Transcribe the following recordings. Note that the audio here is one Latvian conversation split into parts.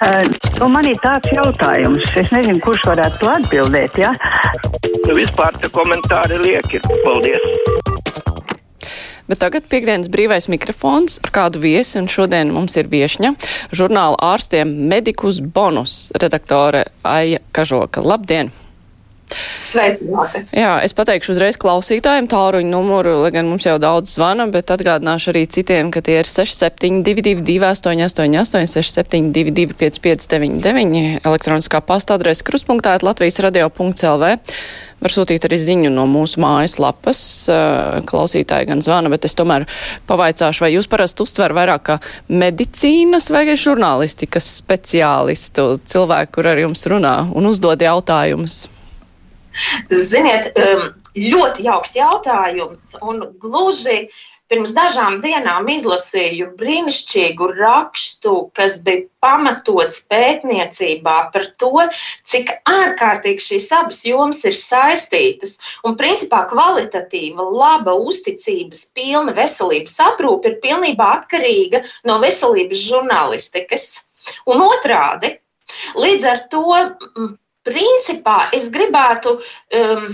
Uh, nu, man ir tāds jautājums, es nezinu, kurš varētu to atbildēt. Ja? Nu, vispār tie komentāri lieki. Paldies! Bet tagad piekdienas brīvais mikrofons ar kādu viesi, un šodien mums ir viešņa žurnāla ārstiem Medikus Bonus redaktore Aija Kažoka. Labdien! Sveicināti! Jā, es pateikšu uzreiz klausītājiem tāruņu numuru, lai gan mums jau daudz zvana, bet atgādināšu arī citiem, ka tie ir 6722 888 672 559 elektroniskā pasta adrese krustpunktā Latvijas radio.lv. Var sūtīt arī ziņu no mūsu mājaslapas. Klausītāji gan zvana, bet es tomēr pavaicāšu, vai jūs parasti uztver vairāk kā medicīnas vai žurnālistikas speciālistu cilvēku, kur ar jums runā un uzdod jautājumus. Ziniet, um, ļoti jauks jautājums. Un gluži pirms dažām dienām izlasīju brīnišķīgu rakstu, kas bija pamatots pētniecībā par to, cik ārkārtīgi šīs abas jomas ir saistītas. Un, principā, kvalitatīva, laba, uzticības pilna veselības aprūpe ir pilnībā atkarīga no veselības žurnālistikas. Un otrādi, līdz ar to principā es gribētu um,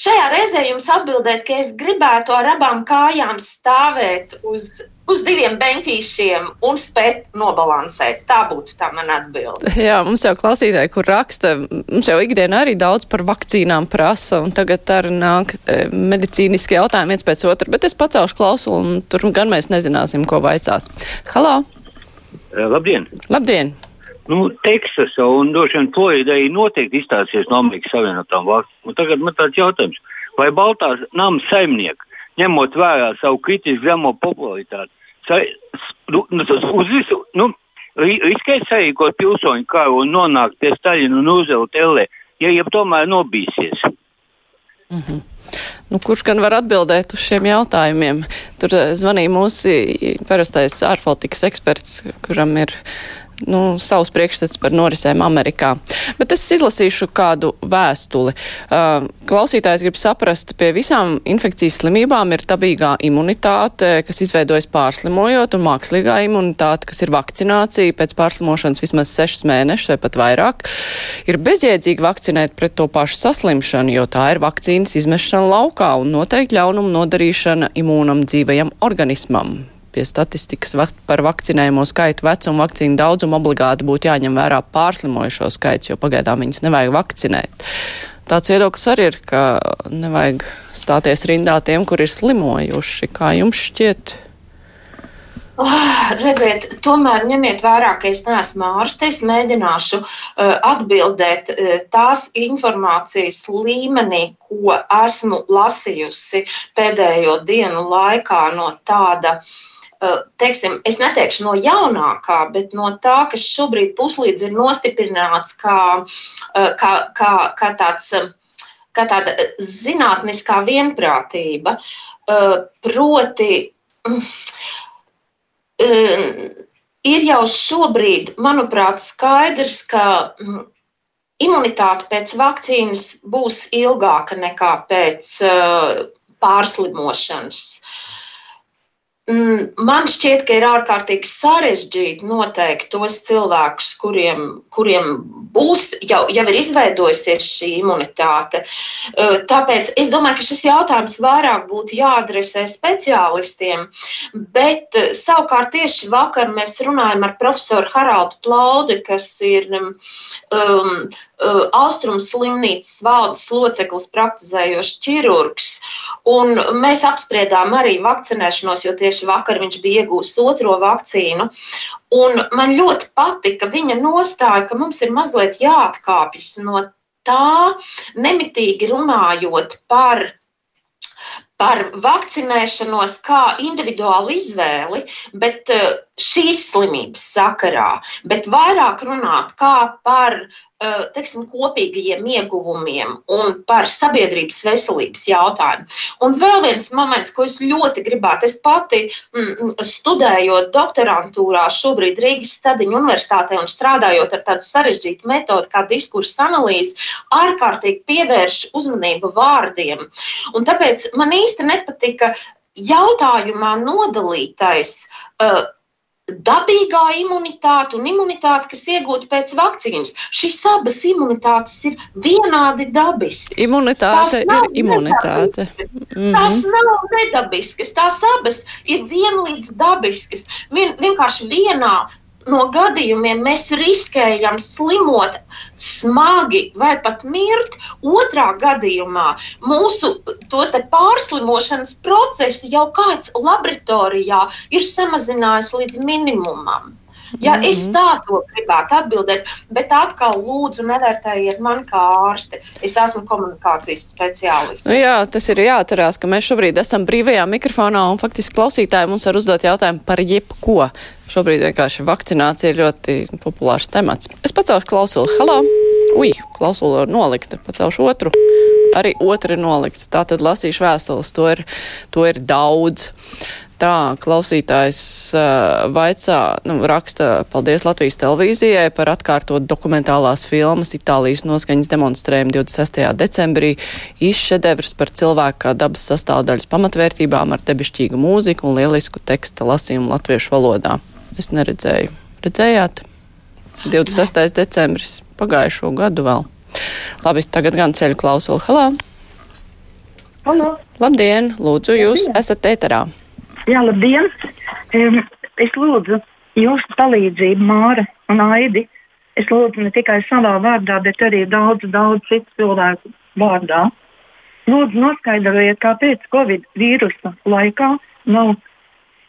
šajā reizē jums atbildēt, ka es gribētu ar abām kājām stāvēt uz, uz diviem beņķīšiem un spēt nobalansēt. Tā būtu tā mana atbilde. Jā, mums jau klausītāji, kur raksta, mums jau ikdienā arī daudz par vakcīnām prasa, un tagad arī nāk e, medicīniski jautājumi viens pēc otra, bet es pacelšu klausu, un tur gan mēs nezināsim, ko vaicās. Halo! Labdien! Labdien! Nu, Teksasa un droši vien Florida noteikti izstāsies no Amerikas Savienotām valstīm. Tagad man tāds jautājums, vai Baltās nama saimnieki, ņemot vērā savu kritiski zemo popularitāti, sa, nu, nu uz visu, nu, riskēt sarīkot pilsoņu karu un nonākt pie Staļina un Uzela LE, ja jau tomēr nobīsies? Mm -hmm. Nu, kurš gan var atbildēt uz šiem jautājumiem? Tur eh, zvanīja mūsu parastais ārpolitikas eksperts, kuram ir nu, savus priekšstats par norisēm Amerikā. Bet es izlasīšu kādu vēstuli. Klausītājs grib saprast, pie visām infekcijas slimībām ir dabīgā imunitāte, kas izveidojas pārslimojot, un mākslīgā imunitāte, kas ir vakcinācija pēc pārslimošanas vismaz sešas mēnešus vai pat vairāk. Ir bezjēdzīgi vakcinēt pret to pašu saslimšanu, jo tā ir vakcīnas izmešana laukā un noteikti ļaunumu nodarīšana imūnam dzīvajam organismam pie statistikas par vakcinējumu skaitu, vecumu, vakcīnu daudzumu obligāti būtu jāņem vērā pārslimojušo skaits, jo pagaidām viņus nevajag vakcinēt. Tāds viedoklis arī ir, ka nevajag stāties rindā tiem, kur ir slimojuši. Kā jums šķiet? Oh, redziet, tomēr ņemiet vērā, ka es neesmu ārste. Es mēģināšu uh, atbildēt uh, tās informācijas līmenī, ko esmu lasījusi pēdējo dienu laikā no tāda uh, teiksim, es neteikšu no jaunākā, bet no tā, kas šobrīd puslīdz ir nostiprināts kā, eh, kā, kā, kā, tāds, kā tāda zinātniskā vienprātība. Eh, proti, ir jau šobrīd, manuprāt, skaidrs, ka mm, imunitāte pēc vakcīnas būs ilgāka nekā pēc pārslimošanas. Mm, man šķiet, ka ir ārkārtīgi sarežģīti noteikt tos cilvēkus, kuriem, kuriem būs, jau, jau ir izveidojusies šī imunitāte. Tāpēc es domāju, ka šis jautājums vairāk būtu jāadresē speciālistiem, bet savukārt tieši vakar mēs runājam ar profesoru Haraldu Plaudi, kas ir um, Austrums slimnīcas valdes loceklis, praktizējošs ķirurgs, un mēs apspriedām arī vakcinēšanos, jo tieši tieši vakar viņš bija iegūstis otro vakcīnu. Un man ļoti patika viņa nostāja, ka mums ir mazliet jāatkāpjas no tā, nemitīgi runājot par par vakcinēšanos kā individuālu izvēli, bet šīs slimības sakarā, bet vairāk runāt kā par Eh, teiksim, kopīgajiem ieguvumiem un par sabiedrības veselības jautājumu. Un vēl viens moments, ko es ļoti gribētu, es pati mm, mm studējot doktorantūrā, šobrīd Rīgas Stadiņu universitātē un strādājot ar tādu sarežģītu metodu kā diskursa analīze, ārkārtīgi pievērš uzmanību vārdiem. Un tāpēc man īsti nepatika jautājumā nodalītais. Uh, dabīgā imunitāte un imunitāte, kas iegūta pēc vakcīnas. Šīs abas imunitātes ir vienādi dabiskas. Imunitāte ir imunitāte. Mm -hmm. Tās nav nedabiskas, tās abas ir vienlīdz dabiskas. Vien, vienkārši vienā no gadījumiem mēs riskējam slimot smagi vai pat mirt. Otrā gadījumā mūsu pārslimošanas procesu jau kāds laboratorijā ir samazinājis līdz minimumam. Ja mm -hmm. Es tā to gribētu atbildēt, bet atkal lūdzu nevērtējiet mani kā ārsti. Es esmu komunikācijas speciālists. Nu jā, tas ir jāatcerās, ka mēs šobrīd esam brīvajā mikrofonā un faktiski klausītāji mums var uzdot jautājumu par jebko. Šobrīd vienkārši vakcinācija ir ļoti populārs temats. Es pacelšu klausuli. Halo! Ui, klausuli ir nolikta. Pacelšu otru. Arī otra ir nolikta. Tā tad lasīšu vēstules. To ir, to ir daudz tā klausītājs uh, vaicā, nu, raksta paldies Latvijas televīzijai par atkārtot dokumentālās filmas Itālijas noskaņas demonstrējumu 26. decembrī. Izšedevrs par cilvēku kā dabas sastāvdaļas pamatvērtībām ar debišķīgu mūziku un lielisku teksta lasījumu latviešu valodā. Es neredzēju. Redzējāt? 26. decembris pagājušo gadu vēl. Labi, tagad gan ceļu klausulu. Halā! Halo! Labdien! Lūdzu, jūs Labdien. esat ēterā! Jā, labdien! Um, es lūdzu jūsu palīdzību, Māra un Aidi. Es lūdzu ne tikai savā vārdā, bet arī daudz, daudz citu cilvēku vārdā. Lūdzu, noskaidrojiet, kāpēc Covid vīrusa laikā nav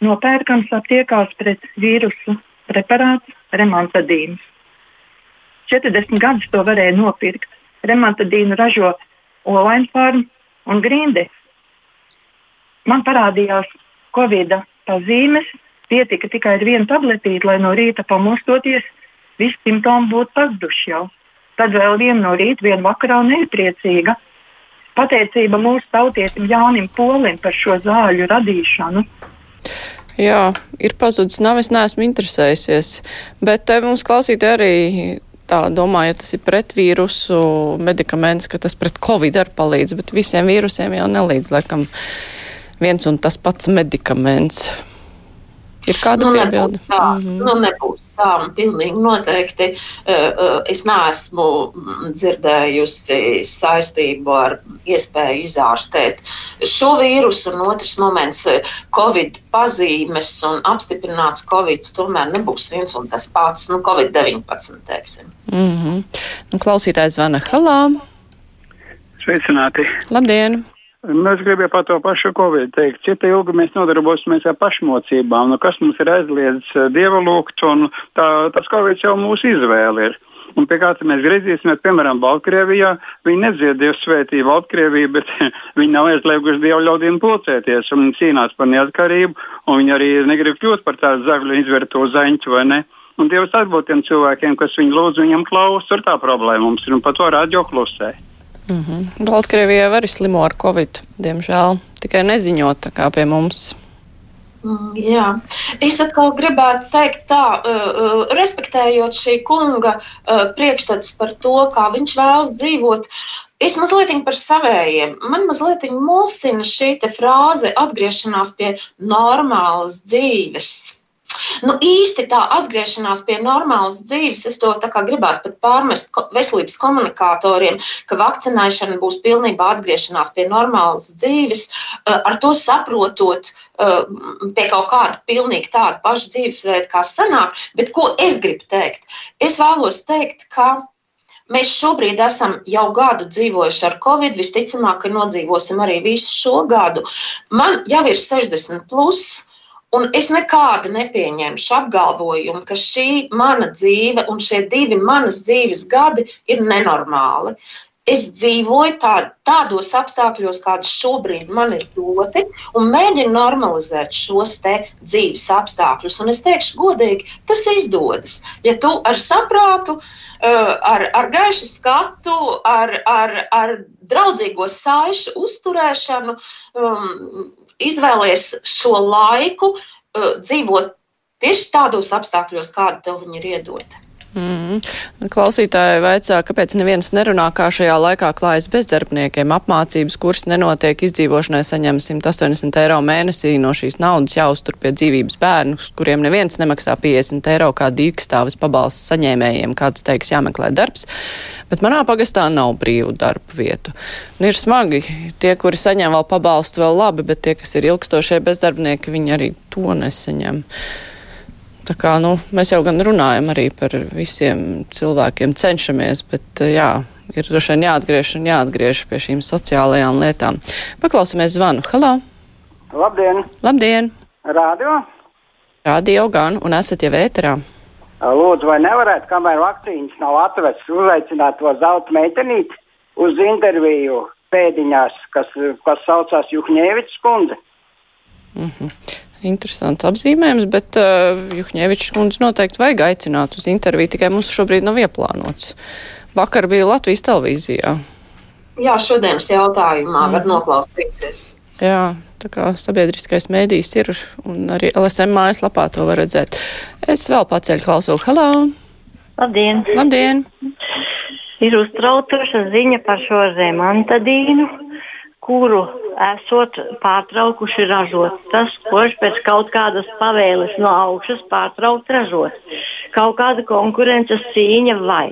nopērkams aptiekās pret vīrusu preparāts remontadīns. 40 gadus to varēja nopirkt. Remontadīnu ražo Olaņa farma un Grīndes. Man parādījās Covid pazīmes, pietika tikai ar vienu tabletīti, lai no rīta pamostoties, visi simptomi būtu pazuduši jau. Tad vēl viena no rīta, viena vakarā nepriecīga. Pateicība mūsu tautietim Jānim Polim par šo zāļu radīšanu. Jā, ir pazudis, nav es neesmu interesējusies, bet mums klausītāji arī tā domā, ja tas ir pret vīrusu medikaments, ka tas pret covid arī palīdz, bet visiem vīrusiem jau nelīdz, laikam viens un tas pats medikaments. Ir kāda nu, piebilde? Tā, mm -hmm. nu, nebūs tā, pilnīgi noteikti. Es neesmu dzirdējusi saistību ar iespēju izārstēt šo vīrusu, un otrs moments - Covid pazīmes un apstiprināts Covid tomēr nebūs viens un tas pats, nu, Covid-19, teiksim. Mm -hmm. nu, klausītājs zvana Halā. Sveicināti! Labdien! Nu, es gribēju par to pašu Covid teikt. Cik ilgi mēs nodarbosimies ar pašmocībām, nu, kas mums ir aizliedzis eh, dieva lūgt, un tā, tas Covid jau mūsu izvēle ir. Un pie kā mēs griezīsimies, piemēram, Baltkrievijā, viņi nedzied Dievu svētību Baltkrieviju, bet viņi nav aizlieguši Dievu ļaudīm pulcēties, un cīnās par neatkarību, un viņi arī negrib kļūt par tādu zagļu izvērto zaņķu, vai ne? Un Dievs atbūt tiem cilvēkiem, kas viņu lūdz, viņam klaus, tur tā problēma mums ir, un par to radio klusē. Mm -hmm. Baltkrievijā arī slimo ar covid, diemžēl, tikai neziņot tā kā pie mums. Mm, jā, es atkal gribētu teikt, tā, uh, uh, respektējot šī kunga uh, priekšstats par to, kā viņš vēlas dzīvot. Es mazliet par savējiem. Man mazliet mulsina šī frāze atgriešanās pie normālas dzīves. Nu, īsti tā atgriešanās pie normālas dzīves, es to gribētu pat pārmest veselības komunikatoriem, ka vakcinēšana būs pilnībā atgriešanās pie normālas dzīves, eh, ar to saprotot eh, pie kaut kāda pilnīgi tāda paša dzīvesveida, kā sanāk. Bet ko es gribu teikt? Es vēlos teikt, ka Mēs šobrīd esam jau gadu dzīvojuši ar covid, visticamāk, ka nodzīvosim arī visu šo gadu. Man jau ir 60 plus, Un es nekādi nepieņemšu apgalvojumu, ka šī mana dzīve un šie divi manas dzīves gadi ir nenormāli. Es dzīvoju tā, tādos apstākļos, kādas šobrīd man ir doti, un mēģinu normalizēt šos dzīves apstākļus. Un es teikšu, godīgi, tas izdodas. Ja tu ar saprātu, eh, ar, ar gaišu skatu, ar, ar, ar draudzīgo saišu uzturēšanu, um, izvēlies šo laiku uh, dzīvot tieši tādos apstākļos, kāda tev ir iedota. Mm. Klausītāji vaicā, kāpēc neviens nerunā, kā šajā laikā klājas bezdarbniekiem. Apmācības kurs nenotiek, izdzīvošanai saņem 180 eiro mēnesī no šīs naudas jāuztur pie dzīvības bērnus, kuriem neviens nemaksā 50 eiro kā dīkstāvis pabalsts saņēmējiem, kāds teiks jāmeklē darbs. Bet manā pagastā nav brīvu darbu vietu. Nu, ir smagi. Tie, kuri saņem vēl pabalstu, vēl labi, bet tie, kas ir ilgstošie bezdarbnieki, viņi arī to nesaņem. Tā kā, nu, mēs jau gan runājam arī par visiem cilvēkiem, cenšamies, bet jā, ir droši vien jāatgriež un jāatgriež pie šīm sociālajām lietām. Paklausāmies zvanu. Halo! Labdien! Labdien! Radio! Radio gan, un esat jau ēterā. Lūdzu, vai nevarētu, kamēr vakcīnas nav atvestas, uzaicināt to zelta meitenīti uz interviju pēdiņās, kas, kas saucās Juhņēvičs kundze? Mm -hmm. Interesants apzīmējums, bet uh, Juhņēvičs kundze noteikti vajag aicināt uz interviju, tikai mums šobrīd nav ieplānots. Vakar bija Latvijas televīzijā. Jā, šodienas jautājumā mm. var noklausīties. Jā, tā kā sabiedriskais mēdījis ir, un arī LSM mājaslapā to var redzēt. Es vēl paceļu klausu. Hello! Labdien! Labdien! Ir uztraucoša ziņa par šo zemantadīnu kuru esot pārtraukuši ražot. Tas, kurš pēc kaut kādas pavēles no augšas pārtraukt ražot. Kaut kāda konkurences cīņa vai.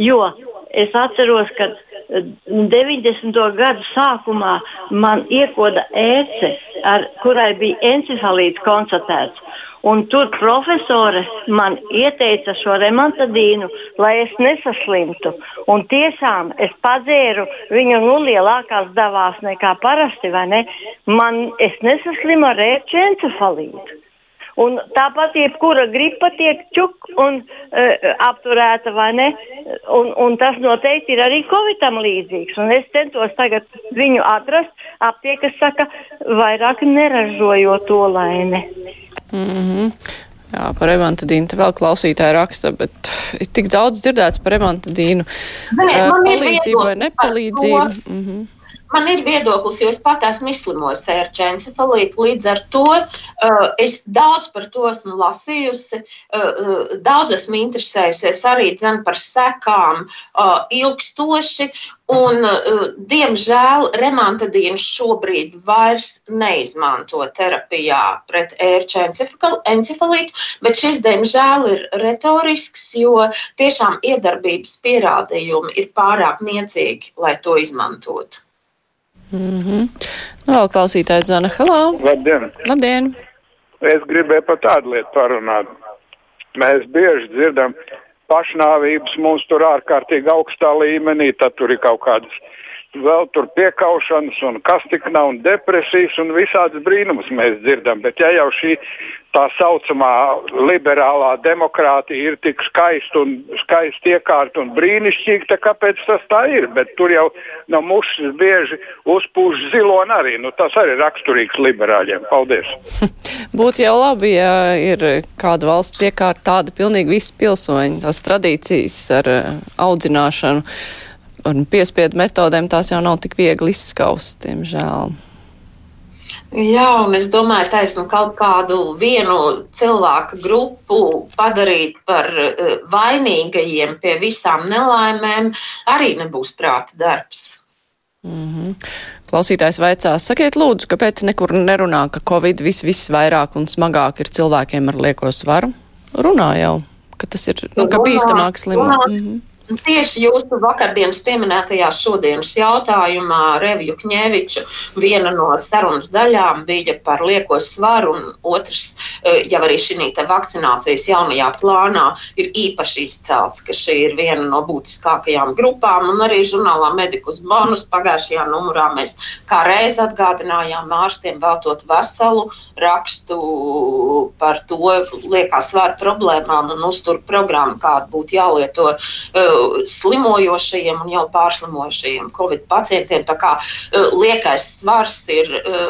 Jo es atceros, ka 90. gadu sākumā man iekoda ēce, ar kurai bija encefalīts konstatēts. Un tur profesore man ieteica šo remontadīnu, lai es nesaslimtu. Un tiešām es padzēru viņu nu, lielākās devās nekā parasti. Ne? Man, es nesaslimu ar ērču encefalītu. Un tāpat jebkura gripa tiek čuk un uh, apturēta, vai ne? Un, un tas noteikti ir arī Covidam līdzīgs. Un es centos tagad viņu atrast. Aptiekas saka, vairāk neražojot to laimi. Mm -hmm. Jā, par remantadīnu te vēl klausītāji raksta, bet ir tik daudz dzirdēts par remantadīnu. Palīdzību vai nepalīdzību. Mm -hmm. Man ir viedoklis, jo es pat esmu izslimojis ar encefalītu. Līdz ar to uh, es daudz par to esmu lasījusi, uh, uh, daudz esmu interesējusies arī dzen, par sekām uh, ilgstoši. Un, uh, diemžēl remantadīnu šobrīd vairs neizmanto terapijā pret ērču encefalītu, bet šis, diemžēl, ir retorisks, jo tiešām iedarbības pierādījumi ir pārāk niecīgi, lai to izmantotu. Mm -hmm. Vēl klausītājs zvana. Halo! Labdien! Labdien! Es gribēju par tādu lietu parunāt. Mēs bieži dzirdam pašnāvības mums tur ārkārtīgi augstā līmenī, tad tur ir kaut kādas vēl tur piekaušanas, un kas tik nav, un depresijas, un visādas brīnumus mēs dzirdam. Bet ja jau šī tā saucamā liberālā demokrātija ir tik skaista un skaisti iekārta un brīnišķīga, tad kāpēc tas tā ir? Bet tur jau no mušas bieži uzpūš ziloni arī. Nu, tas arī ir raksturīgs liberāļiem. Paldies! Būtu jau labi, ja ir kāda valsts iekārta tāda pilnīgi visi pilsoņi, tās tradīcijas ar uh, audzināšanu un piespiedu metodēm tās jau nav tik viegli izskaust, diemžēl. Jā, un es domāju, taisnu kaut kādu vienu cilvēku grupu padarīt par uh, vainīgajiem pie visām nelaimēm arī nebūs prāta darbs. Mm -hmm. Klausītājs vaicās, sakiet lūdzu, kāpēc nekur nerunā, ka Covid vis, viss vairāk un smagāk ir cilvēkiem ar lieko svaru? Runā jau, ka tas ir, nu, ka bīstamāk slimāk. Mm -hmm. Tieši jūsu vakardienas pieminētajā šodienas jautājumā Reviju Kņēviču viena no sarunas daļām bija par lieko svaru, un otrs, eh, jau arī šī vakcinācijas jaunajā plānā ir īpaši izcelts, ka šī ir viena no būtiskākajām grupām, un arī žurnālā Medikus bonus pagājušajā numurā mēs kā reiz atgādinājām ārstiem veltot veselu rakstu par to liekā svara problēmām un uzturu programmu, kāda būtu jālieto uh, slimojošajiem un jau pārslimojošajiem Covid pacientiem. Tā kā e, liekais svars ir e,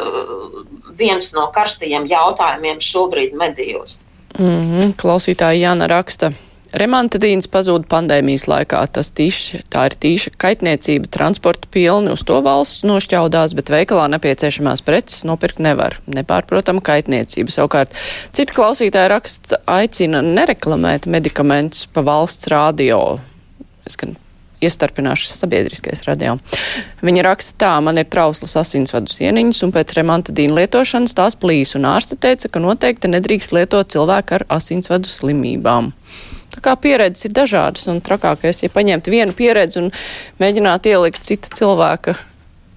viens no karstajiem jautājumiem šobrīd medijos. Mm -hmm. Klausītāja Jāna raksta. Remantadīns pazūd pandēmijas laikā. Tas tīši, tā ir tīša kaitniecība, transporta pilni, uz to valsts nošķaudās, bet veikalā nepieciešamās preces nopirkt nevar. Nepārprotama kaitniecība. Savukārt, citi klausītāji raksta aicina nereklamēt medikamentus pa valsts rādio. Es gan iestarpināšu sabiedriskais radio. Viņa raksta tā, man ir trauslas asinsvadu sieniņas, un pēc remantadīna lietošanas tās plīs, un ārste teica, ka noteikti nedrīkst lietot cilvēku ar asinsvadu slimībām. Tā kā pieredzes ir dažādas, un trakākais, ja paņemt vienu pieredzi un mēģināt ielikt cita cilvēka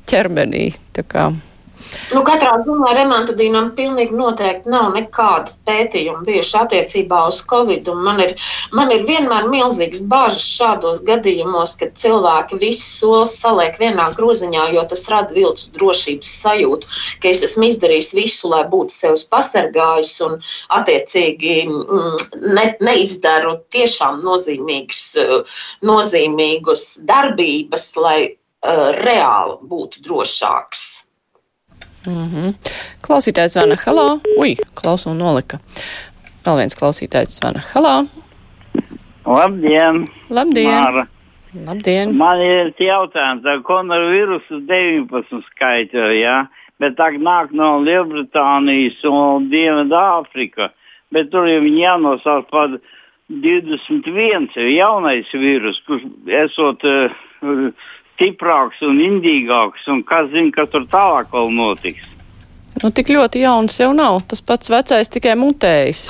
ķermenī. Tā kā Nu, katrā ziņā remantadīnam pilnīgi noteikti nav nekādas pētījuma bijuši attiecībā uz Covid. Man ir, man ir vienmēr milzīgs bažas šādos gadījumos, kad cilvēki visas solis saliek vienā groziņā, jo tas rada viltus drošības sajūtu, ka es esmu izdarījis visu, lai būtu sevis pasargājis un attiecīgi mm, ne, neizdaru tiešām nozīmīgas, nozīmīgas darbības, lai uh, reāli būtu drošāks. Mm -hmm. Klausītājs zvana halā. Ui, klausu un nolika. Vēl viens klausītājs zvana halā. Labdien! Labdien! Māra. Labdien! Man ir jautājums, ar koronavirusu 19 skaita, jā, bet tā nāk no Lielbritānijas un Dienvidāfrika, bet tur jau viņi jānosauc par 21 jaunais vīrus, kurš esot uh, stiprāks un indīgāks, un kas zina, kas tur tālāk vēl notiks. Nu, tik ļoti jauns jau nav. Tas pats vecais tikai mutējis.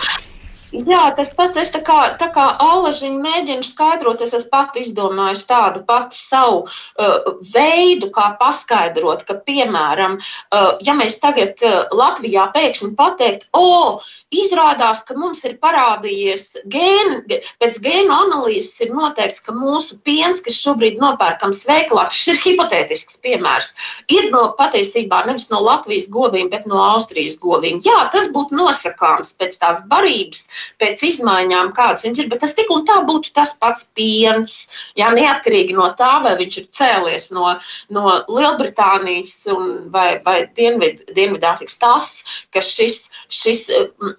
Jā, tas pats. Es tā kā, tā kā alažiņu mēģinu skaidrot, es esmu pat izdomājis tādu pati savu uh, veidu, kā paskaidrot, ka, piemēram, uh, ja mēs tagad uh, Latvijā pēkšņi pateikt, o, izrādās, ka mums ir parādījies gēni, pēc gēnu analīzes ir noteikts, ka mūsu piens, kas šobrīd nopērkams veikalā, tas ir hipotētisks piemērs, ir no patiesībā nevis no Latvijas govīm, bet no Austrijas govīm. Jā, tas būtu nosakāms pēc tās barības pēc izmaiņām, kādas viņas ir, bet tas tik un tā būtu tas pats piens. Jā, neatkarīgi no tā, vai viņš ir cēlies no, no Lielbritānijas vai, vai Dienvidāfrikas, tas, ka šis, šis,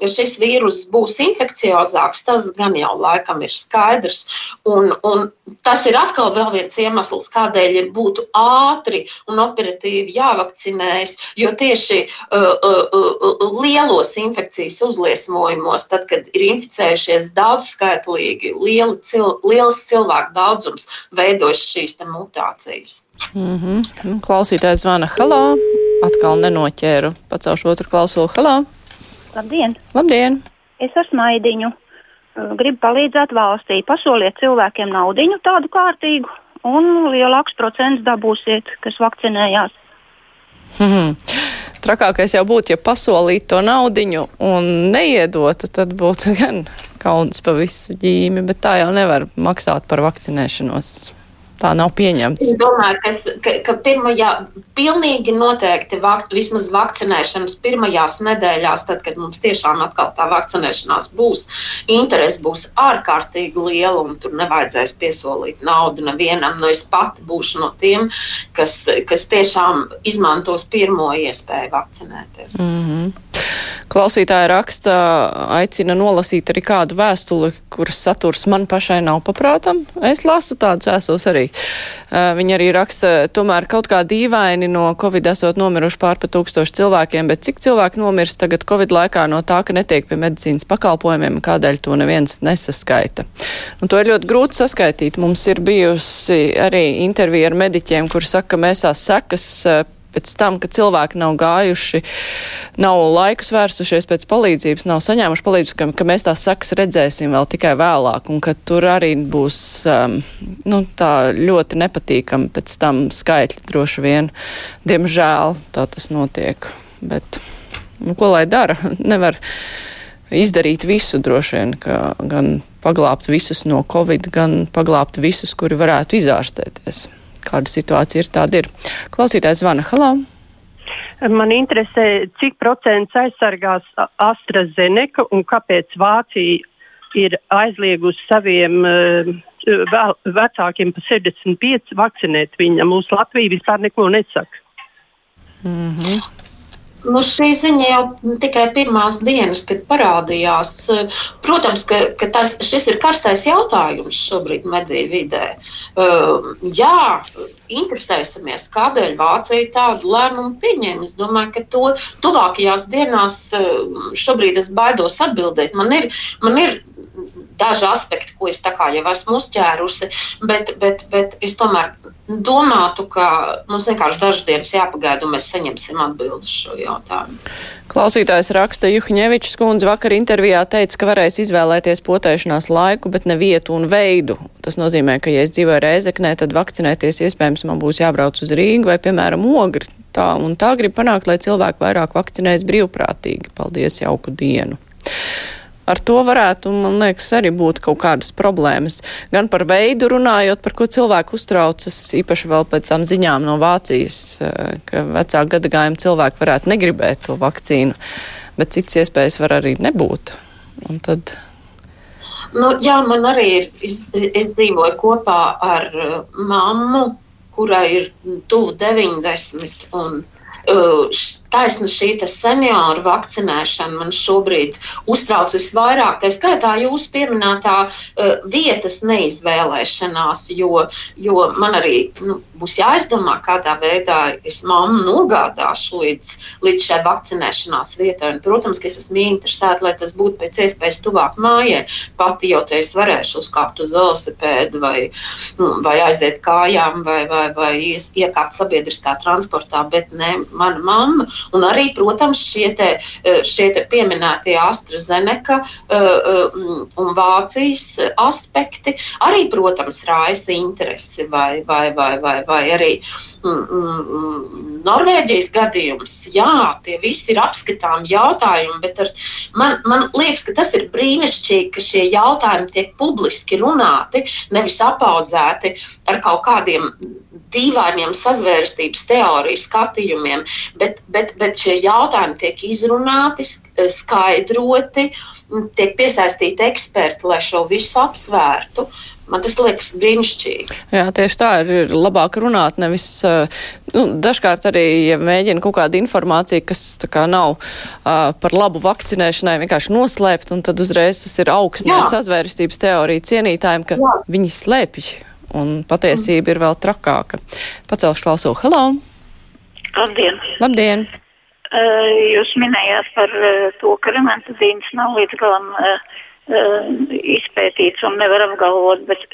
šis vīrus būs infekciozāks, tas gan jau laikam ir skaidrs. Un, un tas ir atkal vēl viens iemesls, kādēļ ir būtu ātri un operatīvi jāvakcinējas, jo tieši uh, uh, uh, lielos infekcijas uzliesmojumos, tad, kad ir inficējušies daudzskaitlīgi, lieli cil, liels cilvēku daudzums, veidojas šīs mutācijas. Mm -hmm. Klausītājs zvana halā, atkal nenoķēru, pacelšu otru klausulu halā. Labdien! Labdien! Es esmu Maidiņu. Gribu palīdzēt valstī. Pasoliet cilvēkiem naudiņu tādu kārtīgu, un lielāks procents dabūsiet, kas vakcinējās. Mm -hmm trakākais jau būtu, ja pasolītu to naudiņu un neiedotu, tad būtu gan kauns pa visu ģīmi, bet tā jau nevar maksāt par vakcinēšanos tā nav pieņemts. Es domāju, ka, ka, ka pirmajā, pilnīgi noteikti vak, vismaz vakcinēšanas pirmajās nedēļās, tad, kad mums tiešām atkal tā vakcinēšanās būs, interese būs ārkārtīgi liela un tur nevajadzēs piesolīt naudu nevienam. Nu, es pati būšu no tiem, kas, kas tiešām izmantos pirmo iespēju vakcinēties. Mm -hmm. Klausītāja raksta, aicina nolasīt arī kādu vēstuli, kuras saturs man pašai nav paprātam. Es lasu tādus vēstules arī arī. Viņi arī raksta, tomēr kaut kā dīvaini no Covid esot nomiruši pār pa tūkstoši cilvēkiem, bet cik cilvēki nomirst tagad Covid laikā no tā, ka netiek pie medicīnas pakalpojumiem, kādēļ to neviens nesaskaita. Un to ir ļoti grūti saskaitīt. Mums ir bijusi arī intervija ar mediķiem, kur saka, ka mēs tās sekas pēc tam, ka cilvēki nav gājuši, nav laikus vērsušies pēc palīdzības, nav saņēmuši palīdzību, ka, ka mēs tās sakas redzēsim vēl tikai vēlāk, un ka tur arī būs um, nu, tā ļoti nepatīkami pēc tam skaitļi droši vien. Diemžēl tā tas notiek. Bet, nu, ko lai dara? Nevar izdarīt visu droši vien, gan paglābt visus no covid, gan paglābt visus, kuri varētu izārstēties kāda situācija ir, tāda ir. Klausītājs zvana halā. Man interesē, cik procents aizsargās AstraZeneca un kāpēc Vācija ir aizliegusi saviem uh, vecākiem pa 65 vakcinēt viņam. Mūsu Latvija vispār neko nesaka. Mm -hmm. Nu, šī ziņa jau tikai pirmās dienas, kad parādījās. Protams, ka, ka tas, šis ir karstais jautājums šobrīd mediju vidē. Uh, jā, interesēsimies, kādēļ Vācija tādu lēmumu pieņēma. Es domāju, ka to tuvākajās dienās uh, šobrīd es baidos atbildēt. Man ir, man ir daži aspekti, ko es jau esmu uzķērusi, bet, bet, bet es tomēr domātu, ka mums vienkārši dažas dienas jāpagaida, un mēs saņemsim atbildi uz šo jautājumu. Klausītājs raksta, Juhņevičs kundze vakar intervijā teica, ka varēs izvēlēties potēšanās laiku, bet ne vietu un veidu. Tas nozīmē, ka, ja es dzīvoju Reizeknē, tad vakcinēties iespējams man būs jābrauc uz Rīgu vai, piemēram, Ogri. Tā un tā grib panākt, lai cilvēki vairāk vakcinējas brīvprātīgi. Paldies, jauku dienu! Ar to varētu, man liekas, arī būt kaut kādas problēmas. Gan par veidu runājot, par ko cilvēku uztraucas, īpaši vēl pēc tam ziņām no Vācijas, eh, ka vecāku gadagājumu cilvēki varētu negribēt to vakcīnu, bet cits iespējas var arī nebūt. Un tad Nu, jā, man arī ir. Es, es dzīvoju kopā ar uh, mammu, kurai ir tuvu 90. Un, uh, taisna šī senioru vakcinēšana man šobrīd uztrauc visvairāk. Tā skaitā jūsu pieminētā uh, vietas neizvēlēšanās, jo, jo man arī nu, būs jāizdomā, kādā veidā es mammu nogādāšu līdz, līdz šai vakcinēšanās vietai. Un, protams, ka es esmu interesēta, lai tas būtu pēc iespējas tuvāk mājai. Pati jau te es varēšu uzkāpt uz velosipēdu vai, nu, vai aiziet kājām vai, vai, vai iekāpt sabiedriskā transportā, bet ne mana mamma. Un arī, protams, šie, te, e, šie te pieminētie AstraZeneca e, e, un Vācijas aspekti arī, protams, raisa interesi vai, vai, vai, vai, vai arī mm, Norvēģijas gadījums. Jā, tie visi ir apskatāmi jautājumi, bet ar, man, man liekas, ka tas ir brīnišķīgi, ka šie jautājumi tiek publiski runāti, nevis apaudzēti ar kaut kādiem dīvainiem sazvērstības teoriju skatījumiem, bet, bet, bet šie jautājumi tiek izrunāti, skaidroti, tiek piesaistīti eksperti, lai šo visu apsvērtu. Man tas liekas brīnišķīgi. Jā, tieši tā ir, ir labāk runāt, nevis, nu, dažkārt arī, ja mēģina kaut kādu informāciju, kas kā nav uh, par labu vakcinēšanai, vienkārši noslēpt, un tad uzreiz tas ir augstnē sazvērstības teorija cienītājiem, ka Jā. viņi slēpj un patiesība mm. ir vēl trakāka. Pacelšu klausu. Hello! Labdien! Labdien! Uh, jūs minējāt par uh, to, ka remontazīnas nav līdz galam uh, uh, izpētīts un nevar apgalvot, bet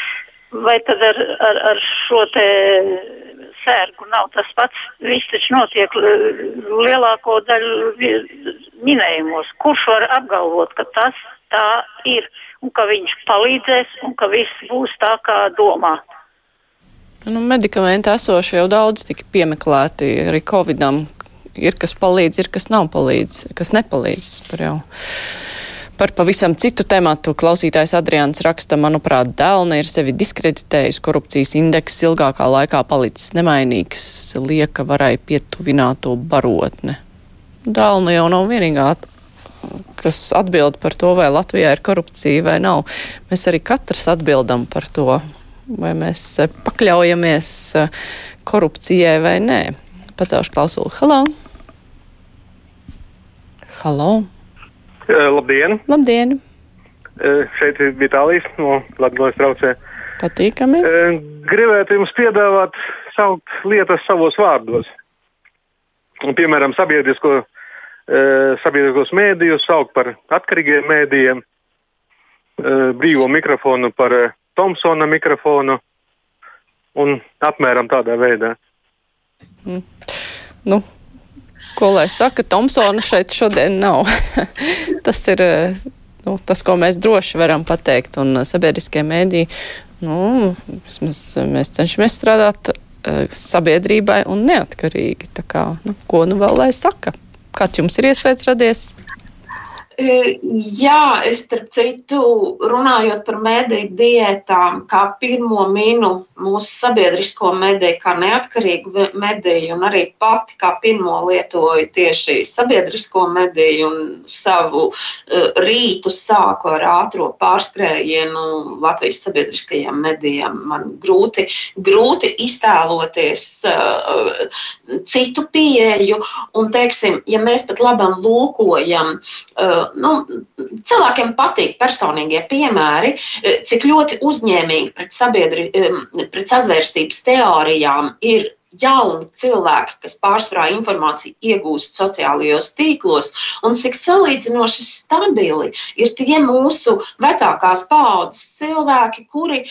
vai tad ar, ar, ar šo te sērgu nav tas pats? Viss taču notiek lielāko daļu minējumos. Kurš var apgalvot, ka tas tā ir? un ka viņš palīdzēs un ka viss būs tā, kā domā. Nu, medikamenti esoši jau daudz tika piemeklēti arī Covidam. Ir kas palīdz, ir kas nav palīdz, kas nepalīdz. Tur jau par pavisam citu tematu klausītājs Adrians raksta, manuprāt, Dēlne ir sevi diskreditējis, korupcijas indeks ilgākā laikā palicis nemainīgs, lieka varai pietuvināto barotne. Dēlne jau nav vienīgā kas atbild par to, vai Latvijā ir korupcija vai nav. Mēs arī katrs atbildam par to, vai mēs eh, pakļaujamies eh, korupcijai vai nē. Pacelšu klausulu. Halo! Halo! Uh, labdien! Labdien! Šeit ir Vitālijas no Latvijas traucē. Patīkami. Gribētu jums piedāvāt saukt lietas savos vārdos. Piemēram, sabiedrisko sabiedriskos mēdījus saukt par atkarīgiem mēdījiem, brīvo mikrofonu par Thompsona mikrofonu un apmēram tādā veidā. Mm. Nu, ko lai saka, Thompsona šeit šodien nav. tas ir nu, tas, ko mēs droši varam pateikt, un sabiedriskie mēdīji, nu, mēs, mēs cenšamies strādāt sabiedrībai un neatkarīgi. Tā kā, nu, ko nu vēl lai saka? Kāds jums ir iespējas radies? Jā, es starp citu, runājot par mediju diētām, kā pirmo minu mūsu sabiedrisko mediju, kā neatkarīgu mediju, un arī pati kā pirmo lietoju tieši sabiedrisko mediju un savu rītu sāku ar ātro pārskrējienu Latvijas sabiedriskajiem medijiem. Man grūti, grūti iztēloties uh, citu pieeju, un, teiksim, ja mēs pat labam lūkojam, uh, nu, cilvēkiem patīk personīgie piemēri, eh, cik ļoti uzņēmīgi pret, sabiedri, pret sazvērstības teorijām ir jauni cilvēki, kas pārsvarā informāciju iegūst sociālajos tīklos, un cik salīdzinoši stabili ir tie mūsu vecākās paudzes cilvēki, kuri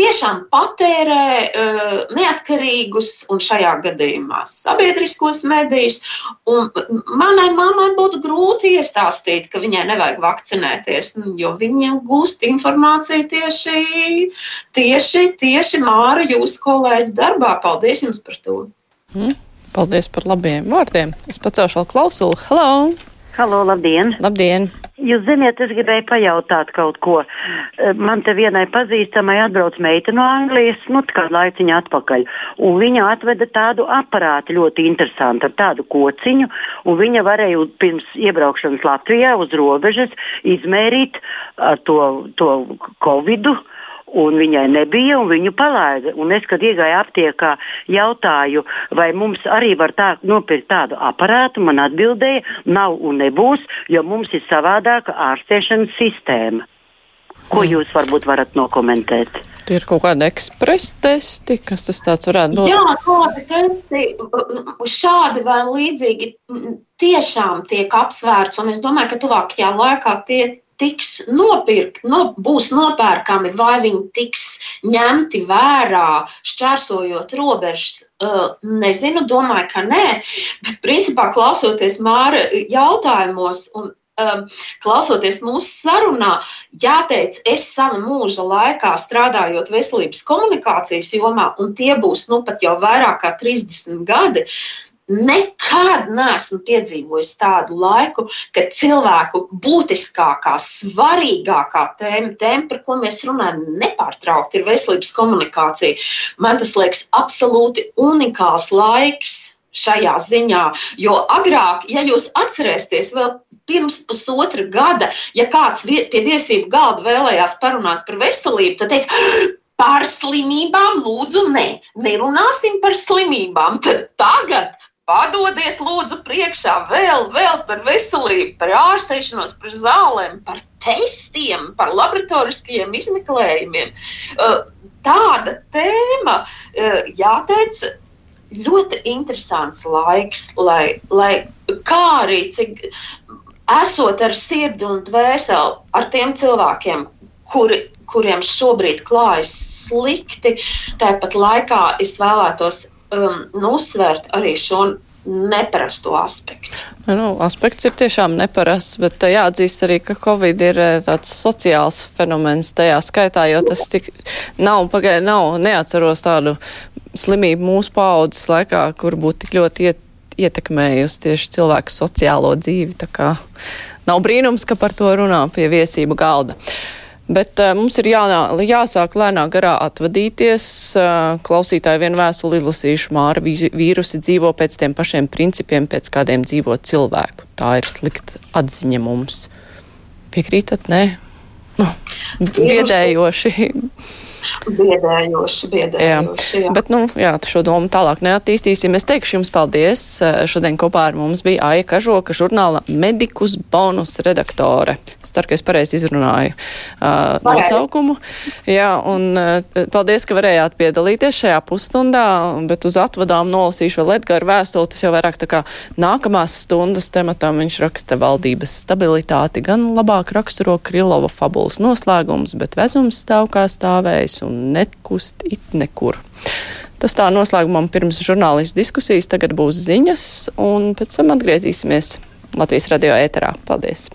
tiešām patērē uh, neatkarīgus un šajā gadījumā sabiedriskos medijus. Manai mammai būtu grūti iestāstīt, ka viņai nevajag vakcinēties, jo viņa gūst informāciju tieši, tieši, tieši Māra, jūsu kolēģi darbā. Paldies jums par to! Mm, paldies par labiem vārdiem! Es pacelšu vēl klausulu. Hello! Halo, labdien! Labdien! Jūs zināt, es gribēju pajautāt kaut ko. Eh, man te vienai pazīstamai atbrauc meita no Anglijas, nu, kādu laiciņu atpakaļ. Un viņa atveda tādu aparātu ļoti interesantu, ar tādu kociņu. Viņa varēja pirms iebraukšanas Latvijā uz robežas izmērīt to, to Covid-u un viņai nebija, un viņu palaida. Un es, kad iegāju aptiekā, jautāju, vai mums arī var tā, nopirkt tādu aparātu, man atbildēja, nav un nebūs, jo mums ir savādāka ārstēšanas sistēma. Ko hmm. jūs varbūt varat nokomentēt? Tie ir kaut kādi ekspresa testi, kas tas tāds varētu būt? Jā, kādi testi šādi vai līdzīgi tiešām tiek apsvērts, un es domāju, ka tuvākajā laikā tie tiks nopirkt, no, būs nopērkami, vai viņi tiks ņemti vērā, šķērsojot robežas. Uh, nezinu, domāju, ka nē. Bet, principā, klausoties Māra jautājumos un um, klausoties mūsu sarunā, jāteic, es savu mūža laikā strādājot veselības komunikācijas jomā, un tie būs nu pat jau vairāk kā 30 gadi. Nekad neesmu piedzīvojis tādu laiku, kad cilvēku būtiskākā, svarīgākā tēma, tēma, par ko mēs runājam, nepārtraukti ir veselības komunikācija. Man tas liekas absolūti unikāls laiks šajā ziņā. Jo agrāk, ja jūs atcerēsieties, vēl pirms pusotra gada, ja kāds pie viesību galda vēlējās parunāt par veselību, tad teica, par slimībām lūdzu, nē, ne, nerunāsim par slimībām. Tad tagad Padodiet, lūdzu, priekšā vēl, vēl par veselību, par ārstēšanos, par zālēm, par testiem, par laboratoriskajiem izmeklējumiem. Uh, tāda tēma, uh, jāteic, ļoti interesants laiks, lai, lai kā arī cik esot ar sirdi un dvēseli ar tiem cilvēkiem, kuri, kuriem šobrīd klājas slikti, tāpat laikā es vēlētos um, nu, uzsvērt arī šo neparasto aspektu. Nu, aspekts ir tiešām neparasts, bet jāatzīst arī, ka Covid ir eh, tāds sociāls fenomens tajā skaitā, jo tas tik nav, pagaidi nav, neatceros tādu slimību mūsu paaudzes laikā, kur būtu tik ļoti iet, ietekmējusi tieši cilvēku sociālo dzīvi. Tā kā nav brīnums, ka par to runā pie viesību galda. Bet uh, mums ir jā, jāsāk lēnā garā atvadīties. Uh, klausītāji vien vēstuli izlasījuši māra vīrusi dzīvo pēc tiem pašiem principiem, pēc kādiem dzīvo cilvēku. Tā ir slikta atziņa mums. Piekrītat? Nē? Nu, biedējoši. Biedējoši, biedējoši. Jā. Jā. Bet, nu, jā, šo domu tālāk neattīstīsim. Es teikšu jums paldies. Šodien kopā ar mums bija Aija Kažoka, žurnāla Medikus bonus redaktore. Es ceru, ka es pareizi izrunāju uh, nosaukumu. Jā, un uh, paldies, ka varējāt piedalīties šajā pusstundā, bet uz atvadām nolasīšu vēl Edgara vēstuli. Tas jau vairāk tā kā nākamās stundas tematam viņš raksta valdības stabilitāti, gan labāk raksturo Krilova fabulas noslēgums, bet vezums stāv kā stāvējis darbojas un nekust it nekur. Tas tā noslēgumam pirms žurnālistu diskusijas tagad būs ziņas, un pēc tam atgriezīsimies Latvijas radio ēterā. Paldies!